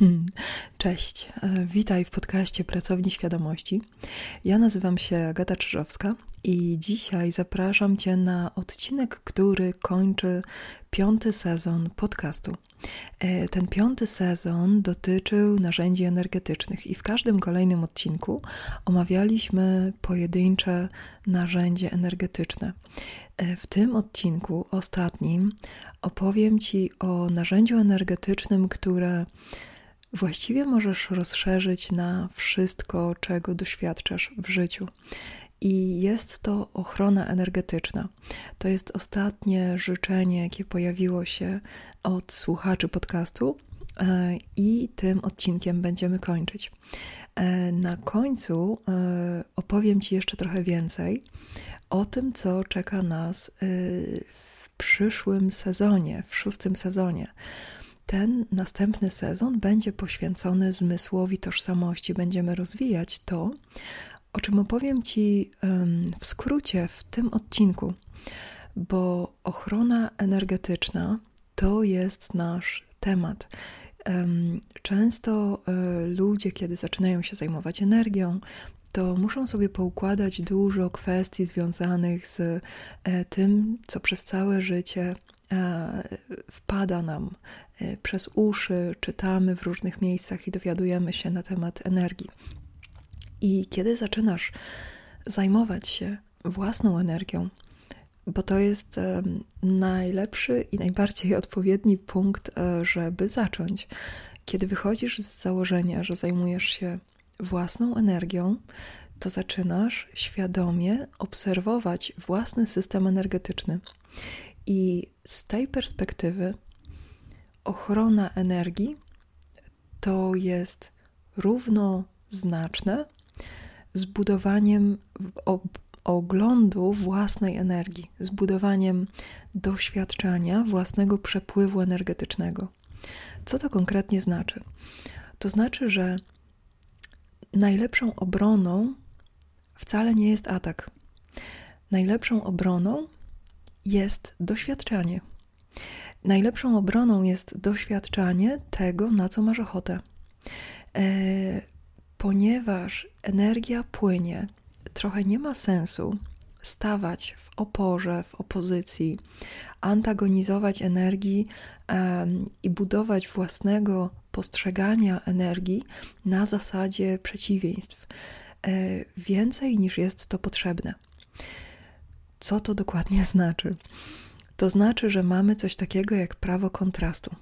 Cześć, e, witaj w podcaście Pracowni Świadomości. Ja nazywam się Agata Czyżowska i dzisiaj zapraszam Cię na odcinek, który kończy piąty sezon podcastu. E, ten piąty sezon dotyczył narzędzi energetycznych i w każdym kolejnym odcinku omawialiśmy pojedyncze narzędzie energetyczne. E, w tym odcinku, ostatnim, opowiem Ci o narzędziu energetycznym, które właściwie możesz rozszerzyć na wszystko, czego doświadczasz w życiu. I jest to ochrona energetyczna. To jest ostatnie życzenie, jakie pojawiło się od słuchaczy podcastu, e, i tym odcinkiem będziemy kończyć. E, na końcu e, opowiem Ci jeszcze trochę więcej o tym, co czeka nas w przyszłym sezonie, w szóstym sezonie. Ten następny sezon będzie poświęcony zmysłowi tożsamości. Będziemy rozwijać to, o czym opowiem Ci w skrócie w tym odcinku, bo ochrona energetyczna to jest nasz temat. Często e, ludzie, kiedy zaczynają się zajmować energią, to muszą sobie poukładać dużo kwestii związanych z e, tym, co przez całe życie wpada nam przez uszy, czytamy w różnych miejscach i dowiadujemy się na temat energii. I kiedy zaczynasz zajmować się własną energią, bo to jest najlepszy i najbardziej odpowiedni punkt, e, żeby zacząć. Kiedy wychodzisz z założenia, że zajmujesz się własną energią, to zaczynasz świadomie obserwować własny system energetyczny. I z tej perspektywy ochrona energii to jest równoznaczne zbudowaniem oglądu własnej energii, zbudowaniem doświadczenia własnego przepływu energetycznego. Co to konkretnie znaczy? To znaczy, że najlepszą obroną wcale nie jest atak. Najlepszą obroną jest doświadczanie. Najlepszą obroną jest doświadczanie tego, na co masz ochotę. E, ponieważ energia płynie, trochę nie ma sensu stawać w oporze, w opozycji, antagonizować energii um, i budować własnego postrzegania energii na zasadzie przeciwieństw. E, więcej niż jest to potrzebne. Co to dokładnie znaczy? To znaczy, że mamy coś takiego jak prawo kontrastu.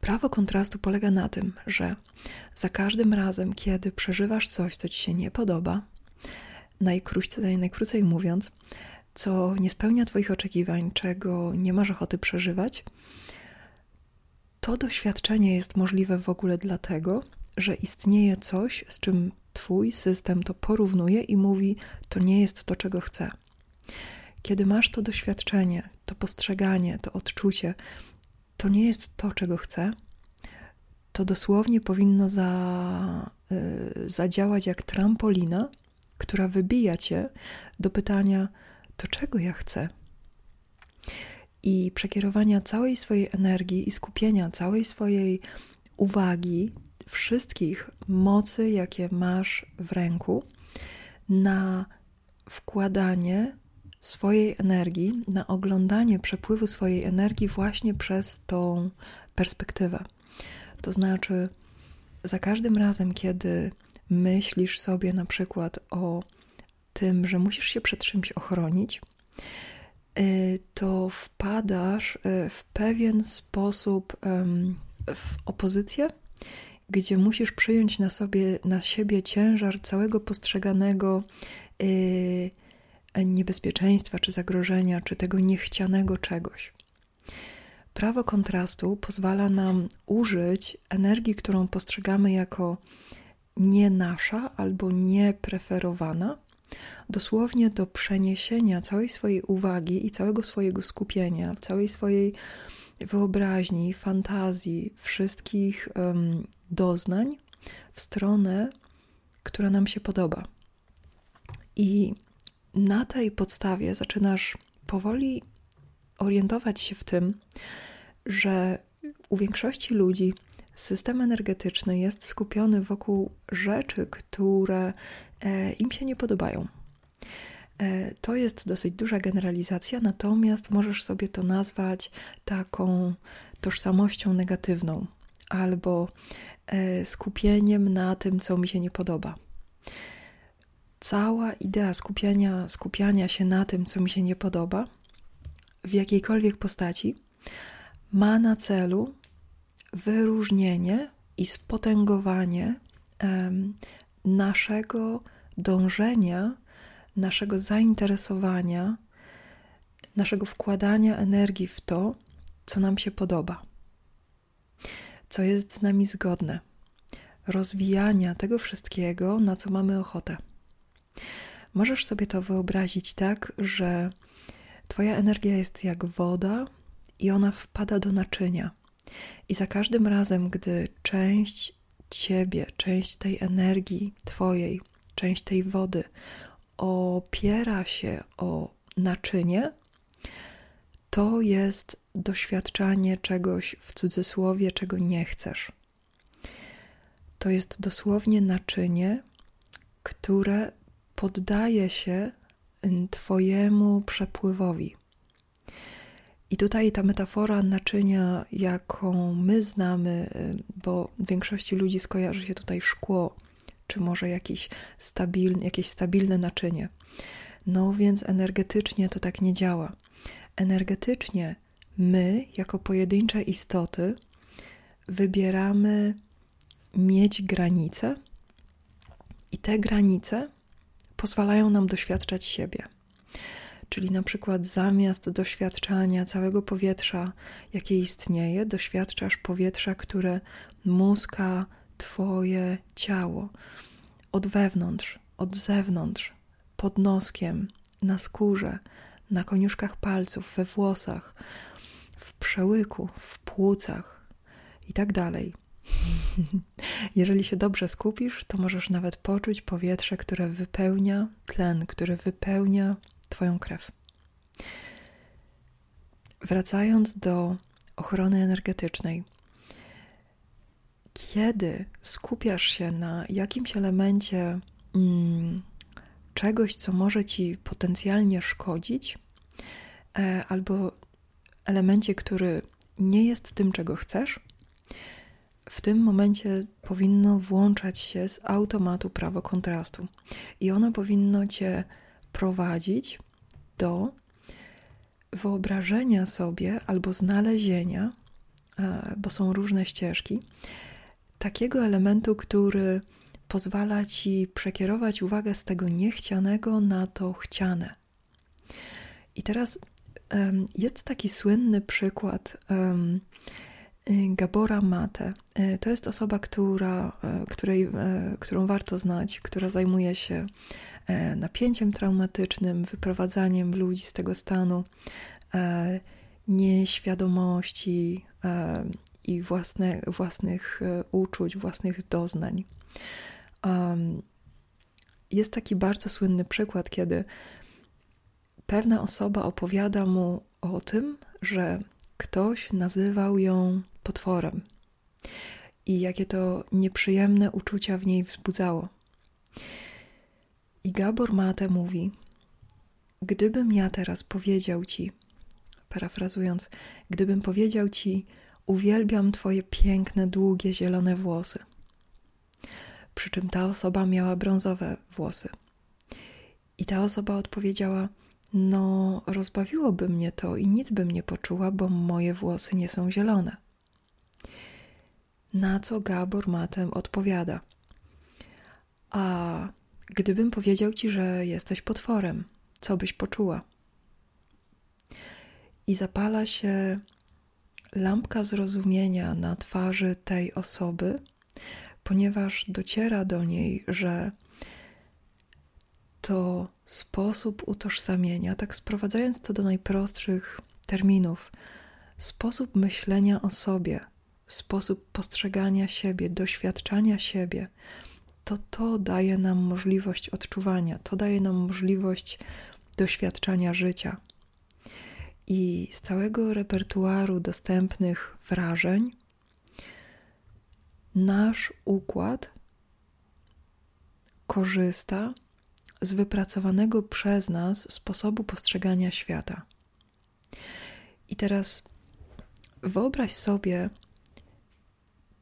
Prawo kontrastu polega na tym, że za każdym razem, kiedy przeżywasz coś, co ci się nie podoba, najkrócej, najkrócej mówiąc, co nie spełnia Twoich oczekiwań, czego nie masz ochoty przeżywać, to doświadczenie jest możliwe w ogóle dlatego, że istnieje coś, z czym Twój system to porównuje i mówi: To nie jest to, czego chcę. Kiedy masz to doświadczenie, to postrzeganie, to odczucie, to nie jest to, czego chcę, to dosłownie powinno za, y, zadziałać jak trampolina, która wybija cię do pytania: to czego ja chcę? I przekierowania całej swojej energii i skupienia całej swojej uwagi, wszystkich mocy, jakie masz w ręku, na wkładanie swojej energii, na oglądanie przepływu swojej energii właśnie przez tą perspektywę. To znaczy, za każdym razem, kiedy myślisz sobie na przykład o tym, że musisz się przed czymś ochronić, y, to wpadasz y, w pewien sposób w opozycję, gdzie musisz przyjąć na sobie, na siebie ciężar całego postrzeganego y, niebezpieczeństwa, czy zagrożenia, czy tego niechcianego czegoś. Prawo kontrastu pozwala nam użyć energii, którą postrzegamy jako nie nasza albo niepreferowana, dosłownie do przeniesienia całej swojej uwagi i całego swojego skupienia, całej swojej wyobraźni, fantazji, wszystkich um, doznań w stronę, która nam się podoba. I na tej podstawie zaczynasz powoli orientować się w tym, że u większości ludzi system energetyczny jest skupiony wokół rzeczy, które e, im się nie podobają. E, to jest dosyć duża generalizacja, natomiast możesz sobie to nazwać taką tożsamością negatywną albo e, skupieniem na tym, co mi się nie podoba. Cała idea skupiania, skupiania się na tym, co mi się nie podoba, w jakiejkolwiek postaci, ma na celu wyróżnienie i spotęgowanie naszego dążenia, naszego zainteresowania, naszego wkładania energii w to, co nam się podoba, co jest z nami zgodne, rozwijania tego wszystkiego, na co mamy ochotę. Możesz sobie to wyobrazić tak, że Twoja energia jest jak woda i ona wpada do naczynia. I za każdym razem, gdy część Ciebie, część tej energii Twojej, część tej wody opiera się o naczynie, to jest doświadczanie czegoś w cudzysłowie, czego nie chcesz. To jest dosłownie naczynie, które poddaje się Twojemu przepływowi. I tutaj ta metafora naczynia, jaką my znamy, bo większości ludzi skojarzy się tutaj szkło, czy może jakiś stabilny, jakieś stabilne naczynie. No więc energetycznie to tak nie działa. Energetycznie my, jako pojedyncze istoty, wybieramy mieć granice, i te granice pozwalają nam doświadczać siebie. Czyli na przykład zamiast doświadczania całego powietrza, jakie istnieje, doświadczasz powietrza, które muska Twoje ciało od wewnątrz, od zewnątrz, pod noskiem, na skórze, na koniuszkach palców, we włosach, w przełyku, w płucach i tak dalej. Jeżeli się dobrze skupisz, to możesz nawet poczuć powietrze, które wypełnia tlen, który wypełnia Twoją krew. Wracając do ochrony energetycznej, kiedy skupiasz się na jakimś elemencie mm, czegoś, co może ci potencjalnie szkodzić, e, albo elemencie, który nie jest tym, czego chcesz, w tym momencie powinno włączać się z automatu prawo kontrastu i ono powinno cię prowadzić do wyobrażenia sobie albo znalezienia, bo są różne ścieżki, takiego elementu, który pozwala ci przekierować uwagę z tego niechcianego na to chciane. I teraz jest taki słynny przykład Gabora Mate. E, to jest osoba, która, e, której, którą warto znać, która zajmuje się napięciem traumatycznym, wyprowadzaniem ludzi z tego stanu nieświadomości i własne, własnych uczuć, własnych doznań. Jest taki bardzo słynny przykład, kiedy pewna osoba opowiada mu o tym, że ktoś nazywał ją potworem i jakie to nieprzyjemne uczucia w niej wzbudzało. I Gabor Mate mówi: Gdybym ja teraz powiedział ci, parafrazując, gdybym powiedział ci, uwielbiam twoje piękne, długie, zielone włosy. Przy czym ta osoba miała brązowe włosy. I ta osoba odpowiedziała: No, rozbawiłoby mnie to i nic bym nie poczuła, bo moje włosy nie są zielone. Na co Gabor Matem odpowiada: A gdybym powiedział ci, że jesteś potworem, co byś poczuła? I zapala się lampka zrozumienia na twarzy tej osoby, ponieważ dociera do niej, że to sposób utożsamienia, tak sprowadzając to do najprostszych terminów, sposób myślenia o sobie sposób postrzegania siebie, doświadczania siebie, to to daje nam możliwość odczuwania, to daje nam możliwość doświadczania życia. I z całego repertuaru dostępnych wrażeń, nasz układ korzysta z wypracowanego przez nas sposobu postrzegania świata. I teraz wyobraź sobie,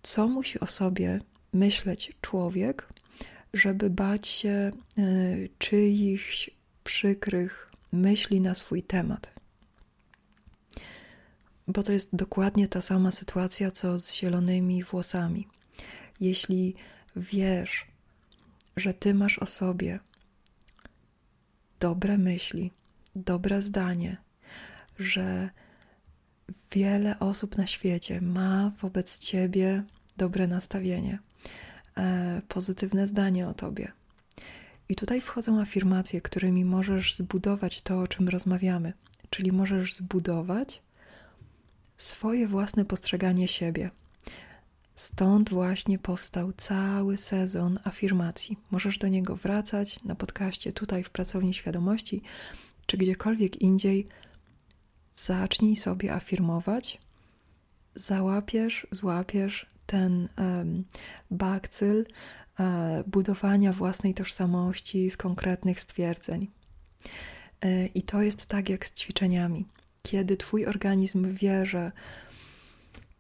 co musi o sobie myśleć człowiek, żeby bać się y, czyichś przykrych myśli na swój temat. Bo to jest dokładnie ta sama sytuacja, co z zielonymi włosami. Jeśli wiesz, że ty masz o sobie dobre myśli, dobre zdanie, że wiele osób na świecie ma wobec ciebie dobre nastawienie, e, pozytywne zdanie o tobie. I tutaj wchodzą afirmacje, którymi możesz zbudować to, o czym rozmawiamy. Czyli możesz zbudować swoje własne postrzeganie siebie. Stąd właśnie powstał cały sezon afirmacji. Możesz do niego wracać na podcaście tutaj w Pracowni Świadomości, czy gdziekolwiek indziej. Zacznij sobie afirmować, załapiesz, złapiesz ten um, bakcyl e, budowania własnej tożsamości z konkretnych stwierdzeń. E, I to jest tak jak z ćwiczeniami kiedy Twój organizm wie, że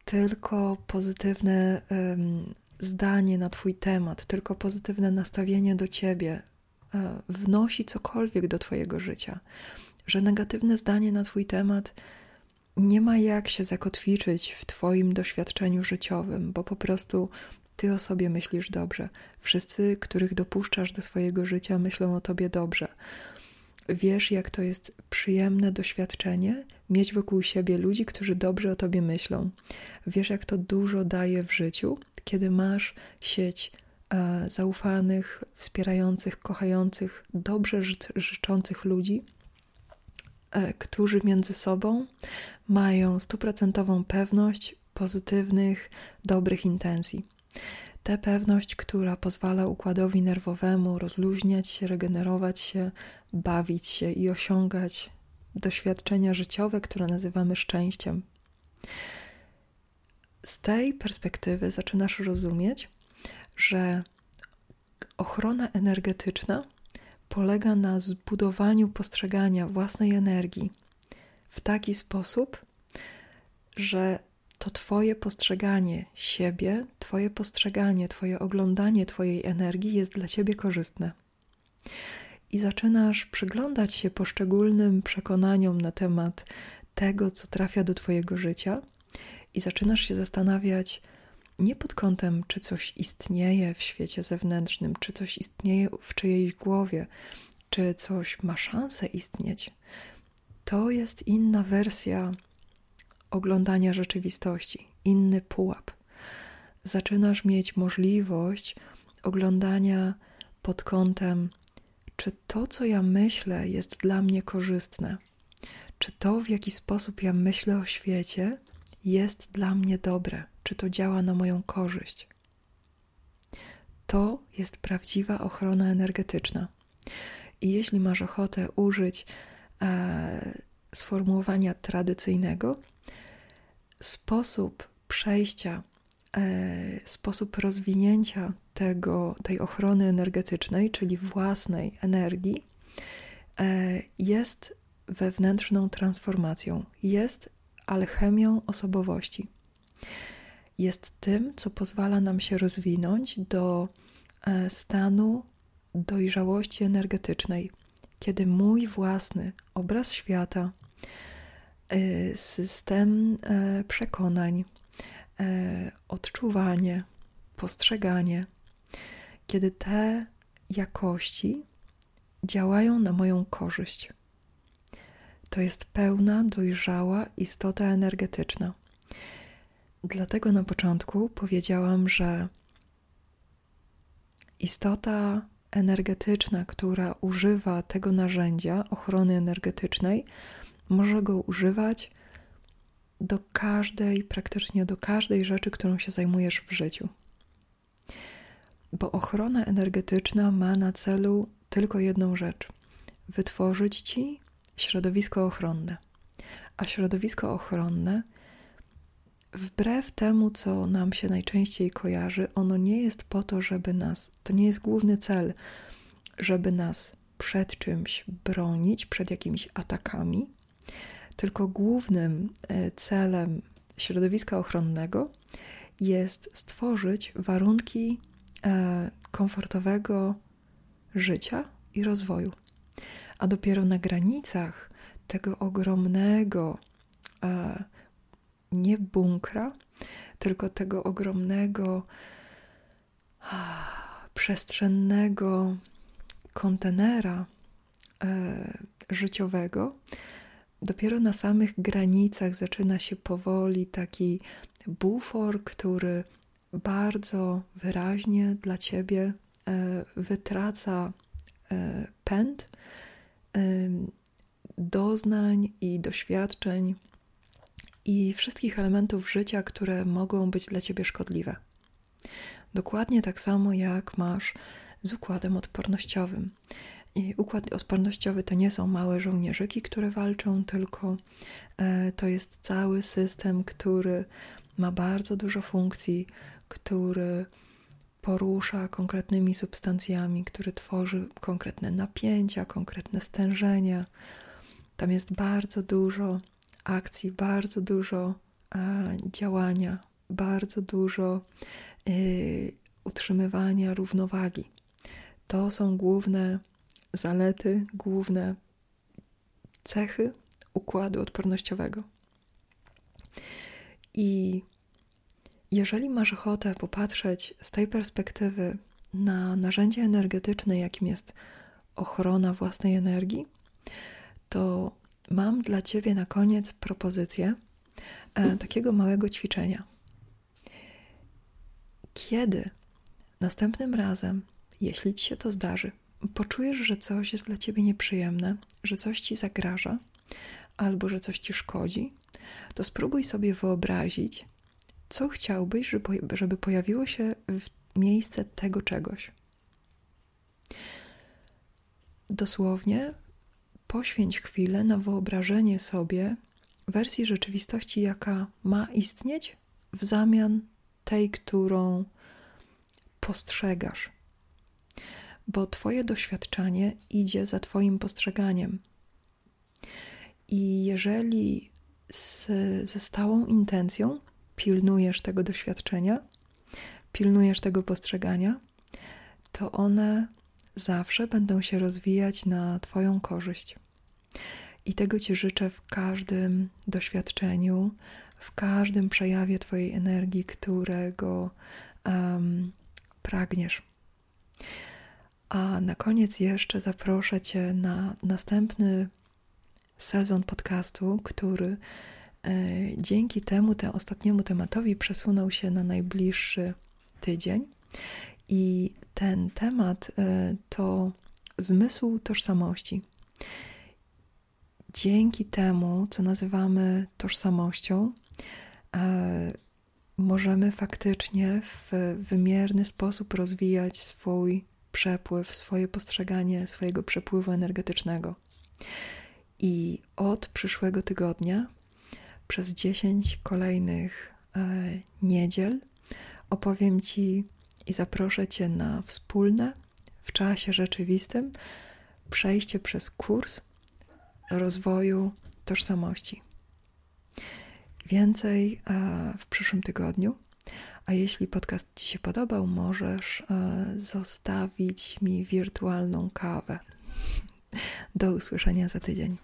tylko pozytywne um, zdanie na Twój temat, tylko pozytywne nastawienie do Ciebie um, wnosi cokolwiek do Twojego życia, że negatywne zdanie na Twój temat nie ma jak się zakotwiczyć w Twoim doświadczeniu życiowym, bo po prostu Ty o sobie myślisz dobrze. Wszyscy, których dopuszczasz do swojego życia, myślą o Tobie dobrze. Wiesz, jak to jest przyjemne doświadczenie mieć wokół siebie ludzi, którzy dobrze o tobie myślą. Wiesz, jak to dużo daje w życiu, kiedy masz sieć e, zaufanych, wspierających, kochających, dobrze ży życzących ludzi, którzy między sobą mają stuprocentową pewność pozytywnych, dobrych intencji. Tę pewność, która pozwala układowi nerwowemu rozluźniać się, regenerować się, bawić się i osiągać doświadczenia życiowe, które nazywamy szczęściem. Z tej perspektywy zaczynasz rozumieć, że ochrona energetyczna polega na zbudowaniu postrzegania własnej energii w taki sposób, że to Twoje postrzeganie siebie, Twoje postrzeganie, Twoje oglądanie Twojej energii jest dla Ciebie korzystne. I zaczynasz przyglądać się poszczególnym przekonaniom na temat tego, co trafia do Twojego życia, i zaczynasz się zastanawiać nie pod kątem, czy coś istnieje w świecie zewnętrznym, czy coś istnieje w czyjejś głowie, czy coś ma szansę istnieć. To jest inna wersja oglądania rzeczywistości, inny pułap. Zaczynasz mieć możliwość oglądania pod kątem, czy to, co ja myślę, jest dla mnie korzystne, czy to, w jaki sposób ja myślę o świecie, jest dla mnie dobre, czy to działa na moją korzyść. To jest prawdziwa ochrona energetyczna. I jeśli masz ochotę użyć e, sformułowania tradycyjnego, sposób przejścia, e, sposób rozwinięcia tego, tej ochrony energetycznej, czyli własnej energii, e, jest wewnętrzną transformacją, jest alchemią osobowości. Jest tym, co pozwala nam się rozwinąć do e, stanu dojrzałości energetycznej, kiedy mój własny obraz świata, E, system e, przekonań, odczuwanie, postrzeganie, kiedy te jakości działają na moją korzyść. To jest pełna, dojrzała istota energetyczna. Dlatego na początku powiedziałam, że istota energetyczna, która używa tego narzędzia ochrony energetycznej, może go używać do każdej, praktycznie do każdej rzeczy, którą się zajmujesz w życiu. Bo ochrona energetyczna ma na celu tylko jedną rzecz: wytworzyć ci środowisko ochronne. A środowisko ochronne wbrew temu, co nam się najczęściej kojarzy, ono nie jest po to, żeby nas, to nie jest główny cel, żeby nas przed czymś bronić, przed jakimiś atakami, tylko głównym e, celem środowiska ochronnego jest stworzyć warunki e, komfortowego życia i rozwoju. A dopiero na granicach tego ogromnego, e, nie bunkra, tylko tego ogromnego, przestrzennego kontenera e, życiowego, dopiero na samych granicach zaczyna się powoli taki bufor, który bardzo wyraźnie dla ciebie e, wytraca pęd doznań i doświadczeń i wszystkich elementów życia, które mogą być dla ciebie szkodliwe. Dokładnie tak samo jak masz z układem odpornościowym. I układ odpornościowy to nie są małe żołnierzyki, które walczą, tylko e, to jest cały system, który ma bardzo dużo funkcji, który porusza konkretnymi substancjami, który tworzy konkretne napięcia, konkretne stężenia. Tam jest bardzo dużo akcji, bardzo dużo e, działania, bardzo dużo e, utrzymywania równowagi. To są główne zalety, główne cechy układu odpornościowego. I jeżeli masz ochotę popatrzeć z tej perspektywy na narzędzie energetyczne, jakim jest ochrona własnej energii, to mam dla Ciebie na koniec propozycję e, takiego małego ćwiczenia. Kiedy następnym razem, jeśli Ci się to zdarzy, poczujesz, że coś jest dla Ciebie nieprzyjemne, że coś Ci zagraża, albo że coś Ci szkodzi, to spróbuj sobie wyobrazić, co chciałbyś, żeby pojawiło się w miejsce tego czegoś. Dosłownie poświęć chwilę na wyobrażenie sobie wersji rzeczywistości, jaka ma istnieć w zamian tej, którą postrzegasz. Bo Twoje doświadczanie idzie za Twoim postrzeganiem. I jeżeli z, ze stałą intencją pilnujesz tego doświadczenia, pilnujesz tego postrzegania, to one zawsze będą się rozwijać na Twoją korzyść. I tego Ci życzę w każdym doświadczeniu, w każdym przejawie Twojej energii, którego um, pragniesz. A na koniec jeszcze zaproszę Cię na następny sezon podcastu, który dzięki temu, temu ostatniemu tematowi przesunął się na najbliższy tydzień. I ten temat e, to zmysł tożsamości. Dzięki temu, co nazywamy tożsamością, e, możemy faktycznie w wymierny sposób rozwijać swój przepływ, swoje postrzeganie swojego przepływu energetycznego. I od przyszłego tygodnia, przez 10 kolejnych e, niedziel, opowiem Ci i zaproszę Cię na wspólne, w czasie rzeczywistym, przejście przez kurs rozwoju tożsamości. Więcej e, w przyszłym tygodniu. A jeśli podcast Ci się podobał, możesz e, zostawić mi wirtualną kawę. Do usłyszenia za tydzień.